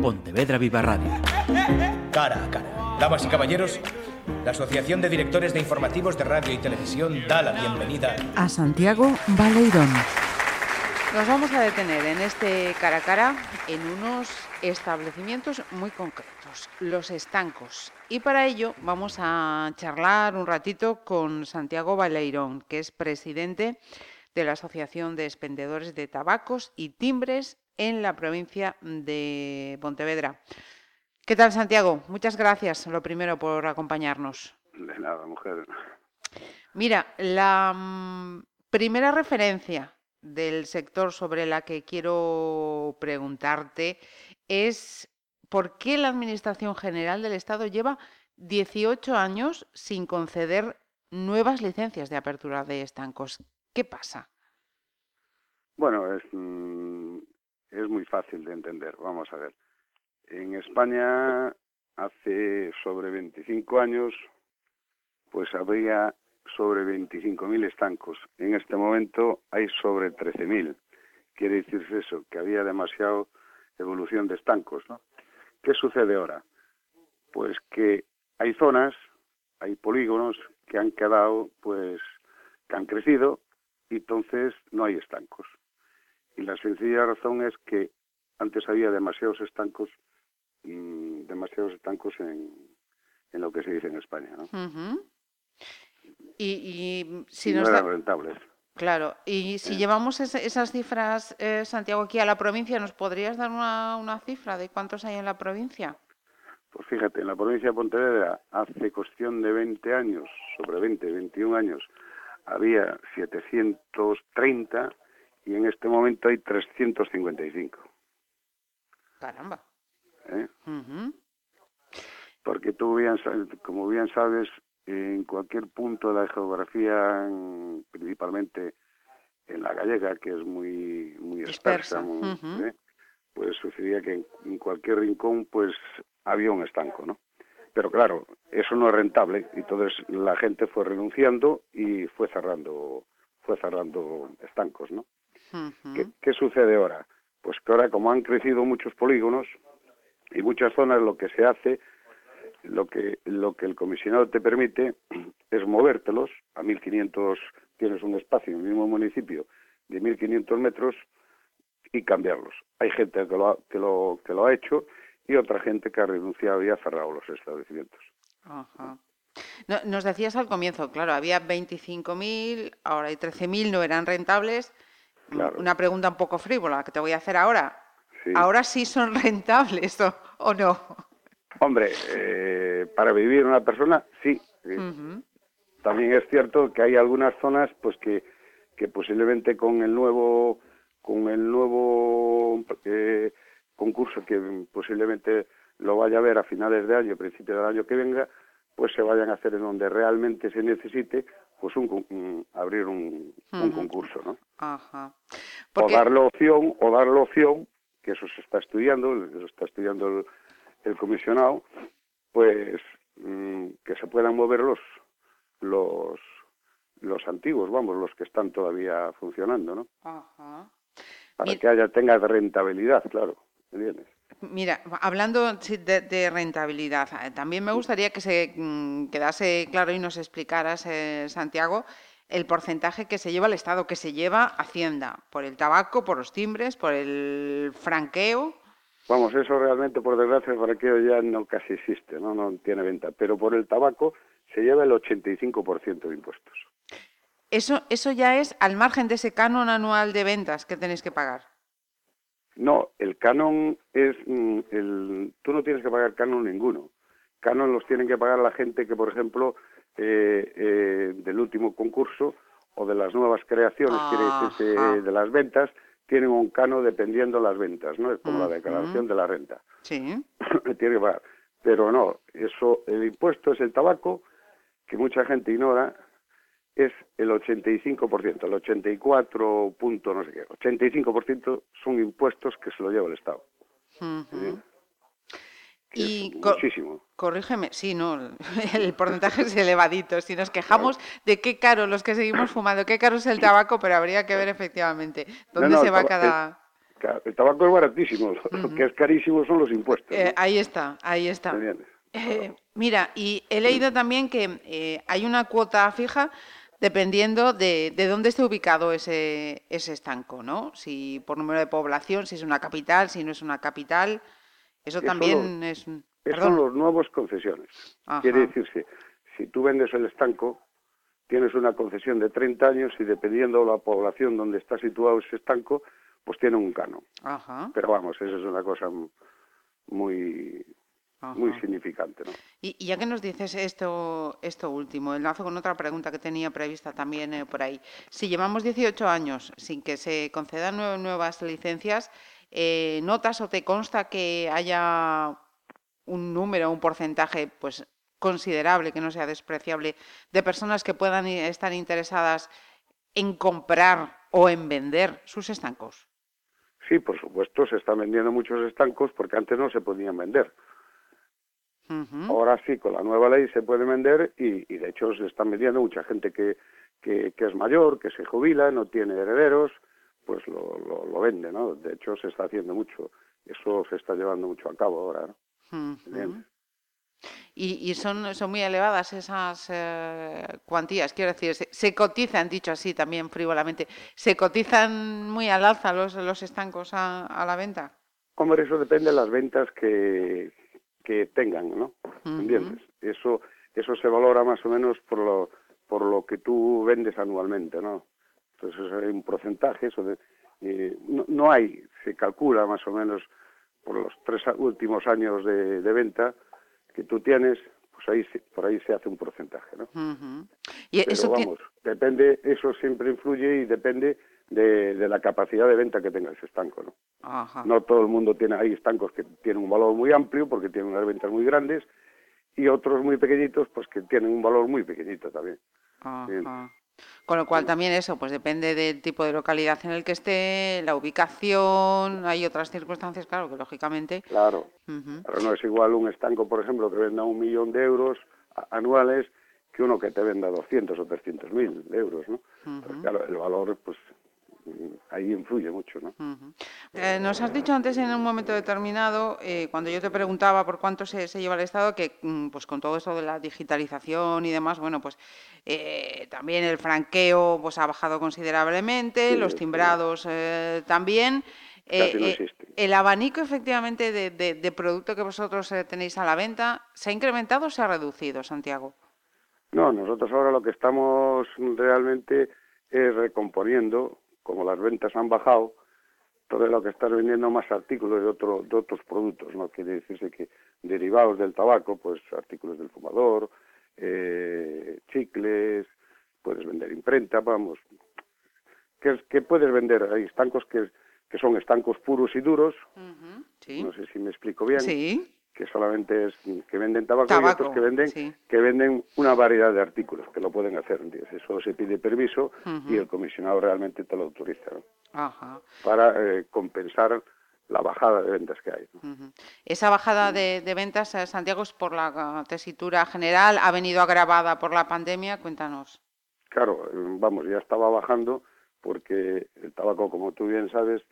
Pontevedra Viva Radio. Cara a cara. Damas y caballeros, la Asociación de Directores de Informativos de Radio y Televisión da la bienvenida a Santiago Baleirón. Nos vamos a detener en este cara a cara en unos establecimientos muy concretos, los estancos. Y para ello vamos a charlar un ratito con Santiago Baleirón, que es presidente de la Asociación de Expendedores de Tabacos y Timbres en la provincia de Pontevedra. ¿Qué tal, Santiago? Muchas gracias, lo primero, por acompañarnos. De nada, mujer. Mira, la mm, primera referencia del sector sobre la que quiero preguntarte es por qué la Administración General del Estado lleva 18 años sin conceder nuevas licencias de apertura de estancos. ¿Qué pasa? Bueno, es, mm, es muy fácil de entender. Vamos a ver. En España, hace sobre 25 años, pues había sobre 25.000 estancos. En este momento hay sobre 13.000. Quiere decirse eso, que había demasiada evolución de estancos. ¿no? ¿Qué sucede ahora? Pues que hay zonas, hay polígonos que han quedado, pues, que han crecido y entonces no hay estancos. Y la sencilla razón es que antes había demasiados estancos, mm, demasiados estancos en, en, lo que se dice en España. ¿no? y, si no eran rentables. Claro, y si llevamos esas cifras, eh, Santiago, aquí a la provincia, ¿nos podrías dar una, una cifra de cuántos hay en la provincia? Pues fíjate, en la provincia de Pontevedra hace cuestión de 20 años, sobre 20, 21 años, había 730 y en este momento hay 355. Caramba. ¿Eh? Porque tú, bien, como bien sabes, en cualquier punto de la geografía, principalmente en la gallega, que es muy muy dispersa, ¿eh? pues sucedía que en, cualquier rincón pues había un estanco, ¿no? Pero claro, eso no es rentable, y entonces la gente fue renunciando y fue cerrando fue cerrando estancos, ¿no? ¿Qué, sucede ahora? Pues que ahora como han crecido muchos polígonos y muchas zonas, lo que se hace, lo que, lo que el comisionado te permite es movértelos a 1.500, tienes un espacio en el mismo municipio de 1.500 metros y cambiarlos. Hay gente que lo, ha, que, lo, que lo ha hecho y otra gente que ha renunciado y ha cerrado los establecimientos. nos decías al comienzo, claro, había 25.000, ahora hay 13.000, no eran rentables. Una pregunta un poco frívola que te voy a hacer ahora. ¿Ahora sí son rentables o, no? Hombre, eh, para vivir una persona, sí. También es cierto que hay algunas zonas pues que, que posiblemente con el nuevo con el nuevo eh, concurso que posiblemente lo vaya a ver a finales de año, principio del año que venga, pues se vayan a hacer en donde realmente se necesite pues un, abrir un, concurso, ¿no? Ajá. O dar la opción, o dar la opción, que eso se está estudiando, lo está estudiando el, comisionado, pues mm, que se puedan mover los, los, los antiguos, vamos, los que están todavía funcionando, ¿no? Ajá. Para que haya, tenga rentabilidad, claro, ¿entiendes? Mira, hablando de, rentabilidad, eh, también me gustaría que se mm, quedase claro y nos explicaras, eh, Santiago, el porcentaje que se lleva el Estado, que se lleva Hacienda, por el tabaco, por los timbres, por el franqueo. Vamos, eso realmente, por desgracia, el franqueo ya no casi existe, no, no tiene venta, pero por el tabaco se lleva el 85% de impuestos. Eso, eso ya es al margen de ese canon anual de ventas que tenéis que pagar. No, el canon es mm, el, tú no tienes que pagar canon ninguno. Canon los tienen que pagar la gente que, por ejemplo, eh, eh, del último concurso o de las nuevas creaciones, quiere de las ventas, tienen un canon dependiendo de las ventas, ¿no? Es como la declaración de la renta. Sí. tiene que pagar. Pero no, eso, el impuesto es el tabaco, que mucha gente ignora, es el 85%, el 84 punto no sé qué, 85% son impuestos que se lo lleva el Estado. Y muchísimo. Corrígeme, sí, no, el porcentaje es elevadito. Si nos quejamos de qué caro los que seguimos fumando, qué caro es el tabaco, pero habría que ver efectivamente dónde se va cada. El tabaco es baratísimo, lo que es carísimo son los impuestos. Eh, ahí está, ahí está. Eh, mira, y he leído también que eh, hay una cuota fija dependiendo de, dónde esté ubicado ese, ese estanco, ¿no? Si por número de población, si es una capital, si no es una capital. Eso, también es... Esos son los nuevos concesiones. Quiere decirse, si tú vendes el estanco, tienes una concesión de 30 años y dependiendo de la población donde está situado ese estanco, pues tiene un canon. Pero vamos, eso es una cosa muy muy significante. ¿no? Y, ya que nos dices esto, esto último, enlazo con otra pregunta que tenía prevista también eh, por ahí. Si llevamos 18 años sin que se concedan nuevas licencias, eh, ¿notas o te consta que haya un número, un porcentaje pues considerable, que no sea despreciable, de personas que puedan estar interesadas en comprar o en vender sus estancos? Sí, por supuesto, se están vendiendo muchos estancos porque antes no se podían vender. Ahora sí, con la nueva ley se puede vender y, de hecho se están vendiendo mucha gente que, que, es mayor, que se jubila, no tiene herederos, pues lo, lo, vende, ¿no? De hecho se está haciendo mucho, eso se está llevando mucho a cabo ahora, ¿no? Y, son, son muy elevadas esas eh, cuantías, quiero decir, se, cotizan, dicho así también frívolamente, ¿se cotizan muy al alza los, los estancos a, a la venta? Hombre, eso depende de las ventas que, que tengan, ¿no? ¿Entiendes? Eso, eso se valora más o menos por lo, por lo que tú vendes anualmente, ¿no? Entonces hay un porcentaje, eso de, eh, no, hay, se calcula más o menos por los tres últimos años de, venta que tú tienes, pues ahí por ahí se hace un porcentaje, ¿no? y Pero eso vamos, depende, eso siempre influye y depende de, la capacidad de venta que tenga ese estanco. ¿no? no todo el mundo tiene, hay estancos que tienen un valor muy amplio porque tienen unas ventas muy grandes y otros muy pequeñitos pues que tienen un valor muy pequeñito también. Con lo cual también eso, pues depende del tipo de localidad en el que esté, la ubicación, hay otras circunstancias, claro, que lógicamente... Claro, pero no es igual un estanco, por ejemplo, que venda un millón de euros anuales que uno que te venda 200 o 300 mil euros, ¿no? claro, el valor pues ahí influye mucho. ¿no? Eh, nos has dicho antes en un momento determinado, eh, cuando yo te preguntaba por cuánto se, lleva el Estado, que mm, pues con todo esto de la digitalización y demás, bueno, pues eh, también el franqueo pues ha bajado considerablemente, los timbrados también. el abanico efectivamente de, de, producto que vosotros tenéis a la venta, ¿se ha incrementado o se ha reducido, Santiago? No, nosotros ahora lo que estamos realmente es recomponiendo como las ventas han bajado, todo lo que estás vendiendo más artículos de, otro, de otros productos, ¿no? Quiere decirse que derivados del tabaco, pues artículos del fumador, eh, chicles, puedes vender imprenta, vamos. ¿Qué, puedes vender? Hay estancos que, que son estancos puros y duros, no sé si me explico bien. Sí que solamente es que venden tabaco, y otros que venden que venden una variedad de artículos que lo pueden hacer eso se pide permiso y el comisionado realmente te lo autoriza para eh, compensar la bajada de ventas que hay. Esa bajada de, ventas, eh, Santiago, es por la tesitura general, ha venido agravada por la pandemia, cuéntanos. Claro, eh, vamos, ya estaba bajando porque el tabaco, como tú bien sabes,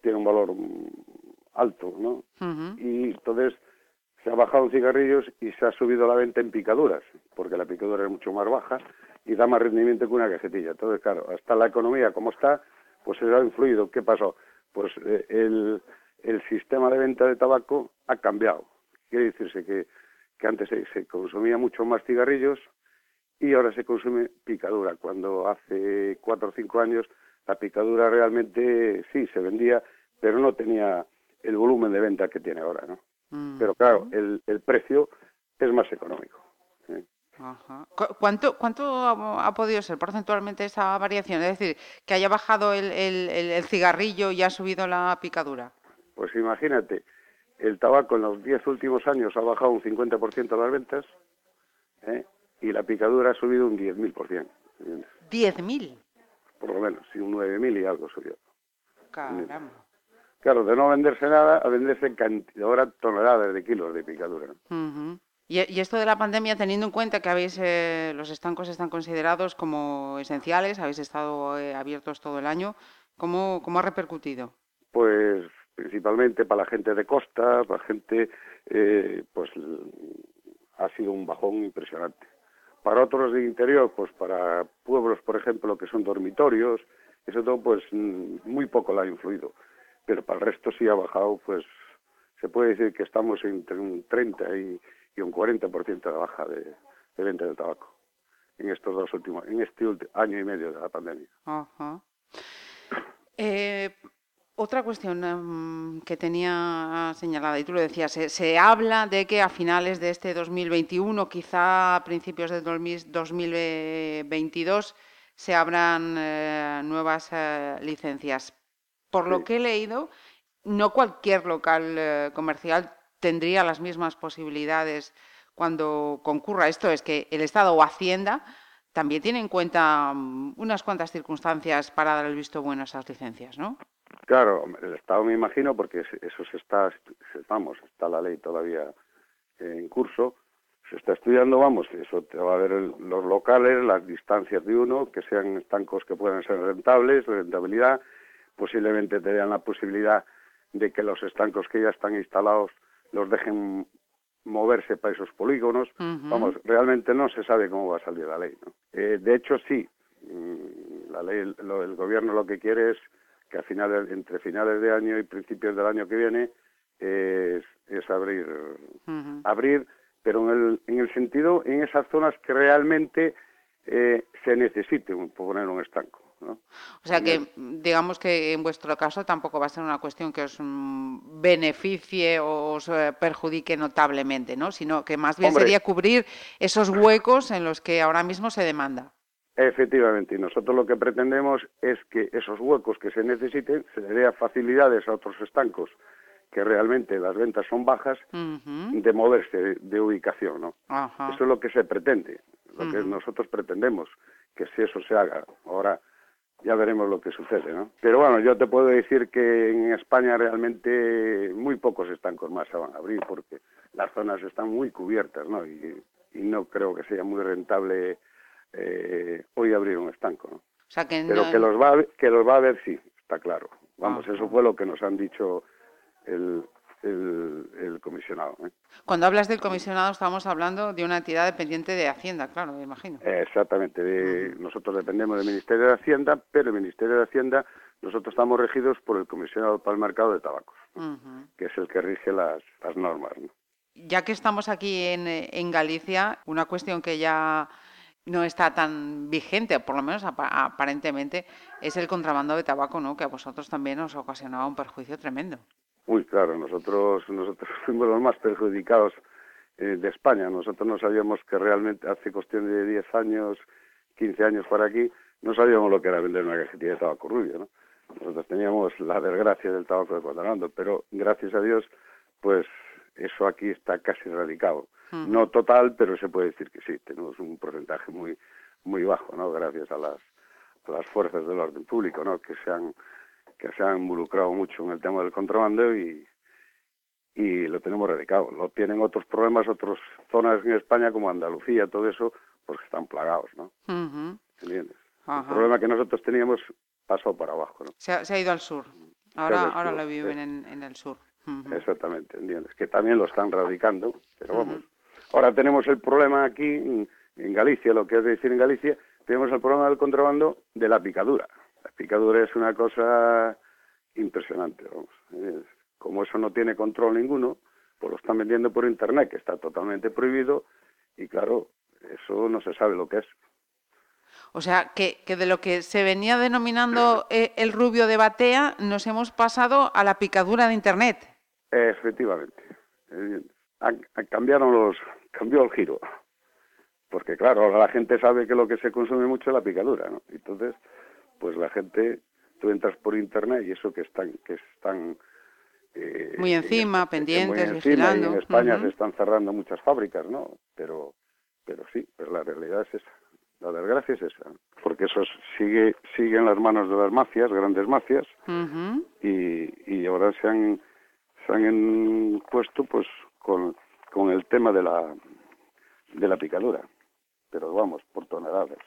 tiene un valor mm, alto, ¿no? Y entonces se ha bajado en cigarrillos y se ha subido la venta en picaduras, porque la picadura es mucho más baja y da más rendimiento que una cajetilla. Entonces, claro, hasta la economía como está, pues se ha influido. ¿Qué pasó? Pues eh, el, el sistema de venta de tabaco ha cambiado. Quiere decirse que, antes se, se, consumía mucho más cigarrillos y ahora se consume picadura, cuando hace cuatro o cinco años la picadura realmente sí se vendía, pero no tenía el volumen de venta que tiene ahora, ¿no? Mm. Pero claro, el, el precio es más económico. ¿Cuánto, ¿Cuánto ha podido ser porcentualmente esa variación? Es decir, que haya bajado el, el, el cigarrillo y ha subido la picadura. Pues imagínate, el tabaco en los 10 últimos años ha bajado un 50% las ventas ¿eh? y la picadura ha subido un 10.000%. ¿10.000? Por lo menos, sí, un 9.000 y algo subió. Caramba. Claro, de no venderse nada a venderse cantidad, ahora toneladas de kilos de picadura. ¿Y, esto de la pandemia, teniendo en cuenta que habéis eh, los estancos están considerados como esenciales, habéis estado eh, abiertos todo el año, ¿cómo, ¿cómo ha repercutido? pues principalmente para la gente de costa, para gente, eh, pues ha sido un bajón impresionante. Para otros de interior, pues para pueblos, por ejemplo, que son dormitorios, eso todo, pues muy poco la ha influido. Pero para el resto sí ha bajado, pues se puede decir que estamos entre un 30 y, un 40% de baja de, venta de tabaco en estos dos últimos, en este año y medio de la pandemia. Eh, otra cuestión em, que tenía señalada, y tú lo decías, se, habla de que a finales de este 2021, quizá a principios de 2022, se abran eh, nuevas eh, licencias. Por lo que he leído, no cualquier local eh, comercial tendría las mismas posibilidades cuando concurra esto. Es que el Estado o Hacienda también tiene en cuenta mm, unas cuantas circunstancias para dar el visto bueno a esas licencias, ¿no? Claro, el Estado me imagino, porque eso se está, vamos, está la ley todavía en curso, se está estudiando, vamos, eso te va a ver los locales, las distancias de uno, que sean estancos que puedan ser rentables, rentabilidad, posiblemente te la posibilidad de que los estancos que ya están instalados los dejen moverse para esos polígonos. Vamos, realmente no se sabe cómo va a salir la ley. ¿no? Eh, de hecho, sí, mm, la ley, el gobierno lo que quiere es que a finales, entre finales de año y principios del año que viene es, es abrir, abrir, pero en el, en el sentido, en esas zonas que realmente eh, se necesite poner un estanco. ¿No? O sea que, digamos que en vuestro caso tampoco va a ser una cuestión que os mm, beneficie o os eh, perjudique notablemente, ¿no? Sino que más bien sería cubrir esos huecos en los que ahora mismo se demanda. Efectivamente, y nosotros lo que pretendemos es que esos huecos que se necesiten se le dé facilidades a otros estancos que realmente las ventas son bajas de moverse de, ubicación, ¿no? Eso es lo que se pretende, lo que nosotros pretendemos, que si eso se haga. Ahora ya veremos lo que sucede, ¿no? Pero bueno, yo te puedo decir que en España realmente muy pocos estancos más se van a abrir porque las zonas están muy cubiertas, ¿no? Y, y no creo que sea muy rentable eh, hoy abrir un estanco. ¿no? Pero que los, va a, que los va a ver, sí, está claro. Vamos, eso fue lo que nos han dicho el, el, comisionado. ¿eh? Cuando hablas del comisionado estamos hablando de una entidad dependiente de Hacienda, claro, me imagino. Exactamente, de, nosotros dependemos del Ministerio de Hacienda, pero el Ministerio de Hacienda nosotros estamos regidos por el comisionado para el mercado de tabacos, que es el que rige las, las normas. Ya que estamos aquí en, en Galicia, una cuestión que ya no está tan vigente, por lo menos aparentemente, es el contrabando de tabaco, ¿no? Que a vosotros también os ocasionaba un perjuicio tremendo. Muy claro, nosotros nosotros fuimos los más perjudicados eh, de España. Nosotros no sabíamos que realmente hace cuestión de 10 años, 15 años para aquí, no sabíamos lo que era vender una cajetilla de tabaco rubio, ¿no? Nosotros teníamos la desgracia del tabaco de contrabando, pero gracias a Dios, pues eso aquí está casi erradicado. No total, pero se puede decir que sí, tenemos un porcentaje muy muy bajo, ¿no? Gracias a las, a las fuerzas del orden público, ¿no? Que se han que se han involucrado mucho en el tema del contrabando y y lo tenemos erradicado. Lo tienen otros problemas, otras zonas en España como Andalucía, todo eso, pues están plagados, ¿no? ¿Entiendes? El problema que nosotros teníamos pasó para abajo, ¿no? Se ha, ido al sur. Ahora, ahora lo viven en, en el sur. Exactamente, ¿entiendes? Que también lo están radicando, pero vamos, Ahora tenemos el problema aquí en, Galicia, lo que es decir en Galicia, tenemos el problema del contrabando de la picadura. La picadura es una cosa impresionante, vamos. Como eso no tiene control ninguno, pues lo están vendiendo por internet, que está totalmente prohibido, y claro, eso no se sabe lo que es. O sea, que, que de lo que se venía denominando eh, el rubio de batea, nos hemos pasado a la picadura de internet. Efectivamente. cambiaron los, cambió el giro. Porque claro, ahora la gente sabe que lo que se consume mucho es la picadura, ¿no? Entonces, pues la gente, tú entras por internet y eso que están, que están eh, muy encima, pendientes, vigilando. en España se están cerrando muchas fábricas, ¿no? Pero, pero sí, pues la realidad es esa. La desgracia es esa, porque eso sigue, sigue en las manos de las mafias, grandes mafias, y, y ahora se han, se han puesto pues con con el tema de la, de la picadura, pero vamos, por toneladas.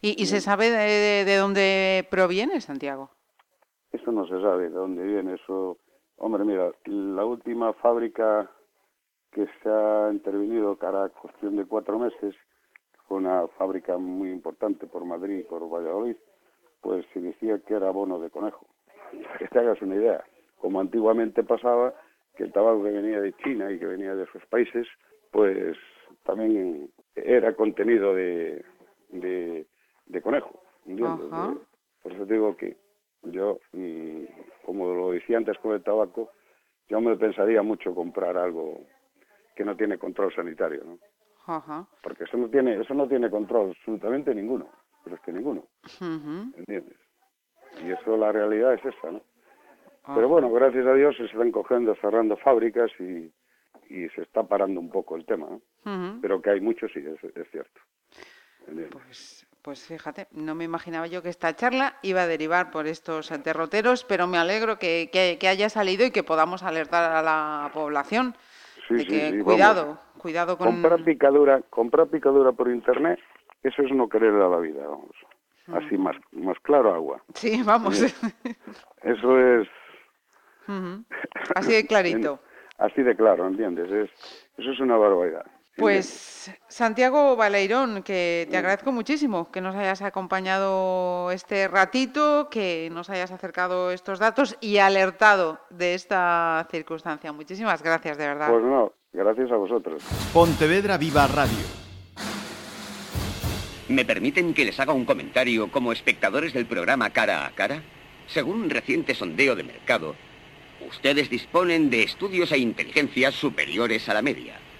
¿Y, se sabe de, de, dónde proviene Santiago? eso no se sabe de dónde viene eso. Hombre, mira, la última fábrica que se ha intervenido cara a cuestión de cuatro meses fue una fábrica muy importante por Madrid y por Valladolid, pues se decía que era bono de conejo. Para que te hagas una idea, como antiguamente pasaba, que el tabaco que venía de China y que venía de esos países, pues también era contenido de, de, conejo. por eso digo que yo, mm, como lo decía antes con el tabaco, yo me pensaría mucho comprar algo que no tiene control sanitario, ¿no? Porque eso no tiene, eso no tiene control absolutamente ninguno, pero es que ninguno, ¿entiendes? Y eso la realidad es esa, ¿no? Pero bueno, gracias a Dios se están cogiendo, cerrando fábricas y, y se está parando un poco el tema, ¿no? Pero que hay muchos, sí, es, cierto. Pues, pues fíjate, no me imaginaba yo que esta charla iba a derivar por estos derroteros, pero me alegro que, que, haya salido y que podamos alertar a la población de que cuidado, cuidado con... Comprar picadura, comprar picadura por internet, eso es no querer a la vida, vamos. Así más, más claro agua. Sí, vamos. Eso es Así de clarito. Así de claro, ¿entiendes? eso es una barbaridad. Pues Santiago Baleirón, que te agradezco muchísimo que nos hayas acompañado este ratito, que nos hayas acercado estos datos y alertado de esta circunstancia. Muchísimas gracias, de verdad. Pues no, gracias a vosotros. Pontevedra Viva Radio. ¿Me permiten que les haga un comentario como espectadores del programa Cara a Cara? Según un reciente sondeo de mercado, Ustedes disponen de estudios e inteligencias superiores a la media.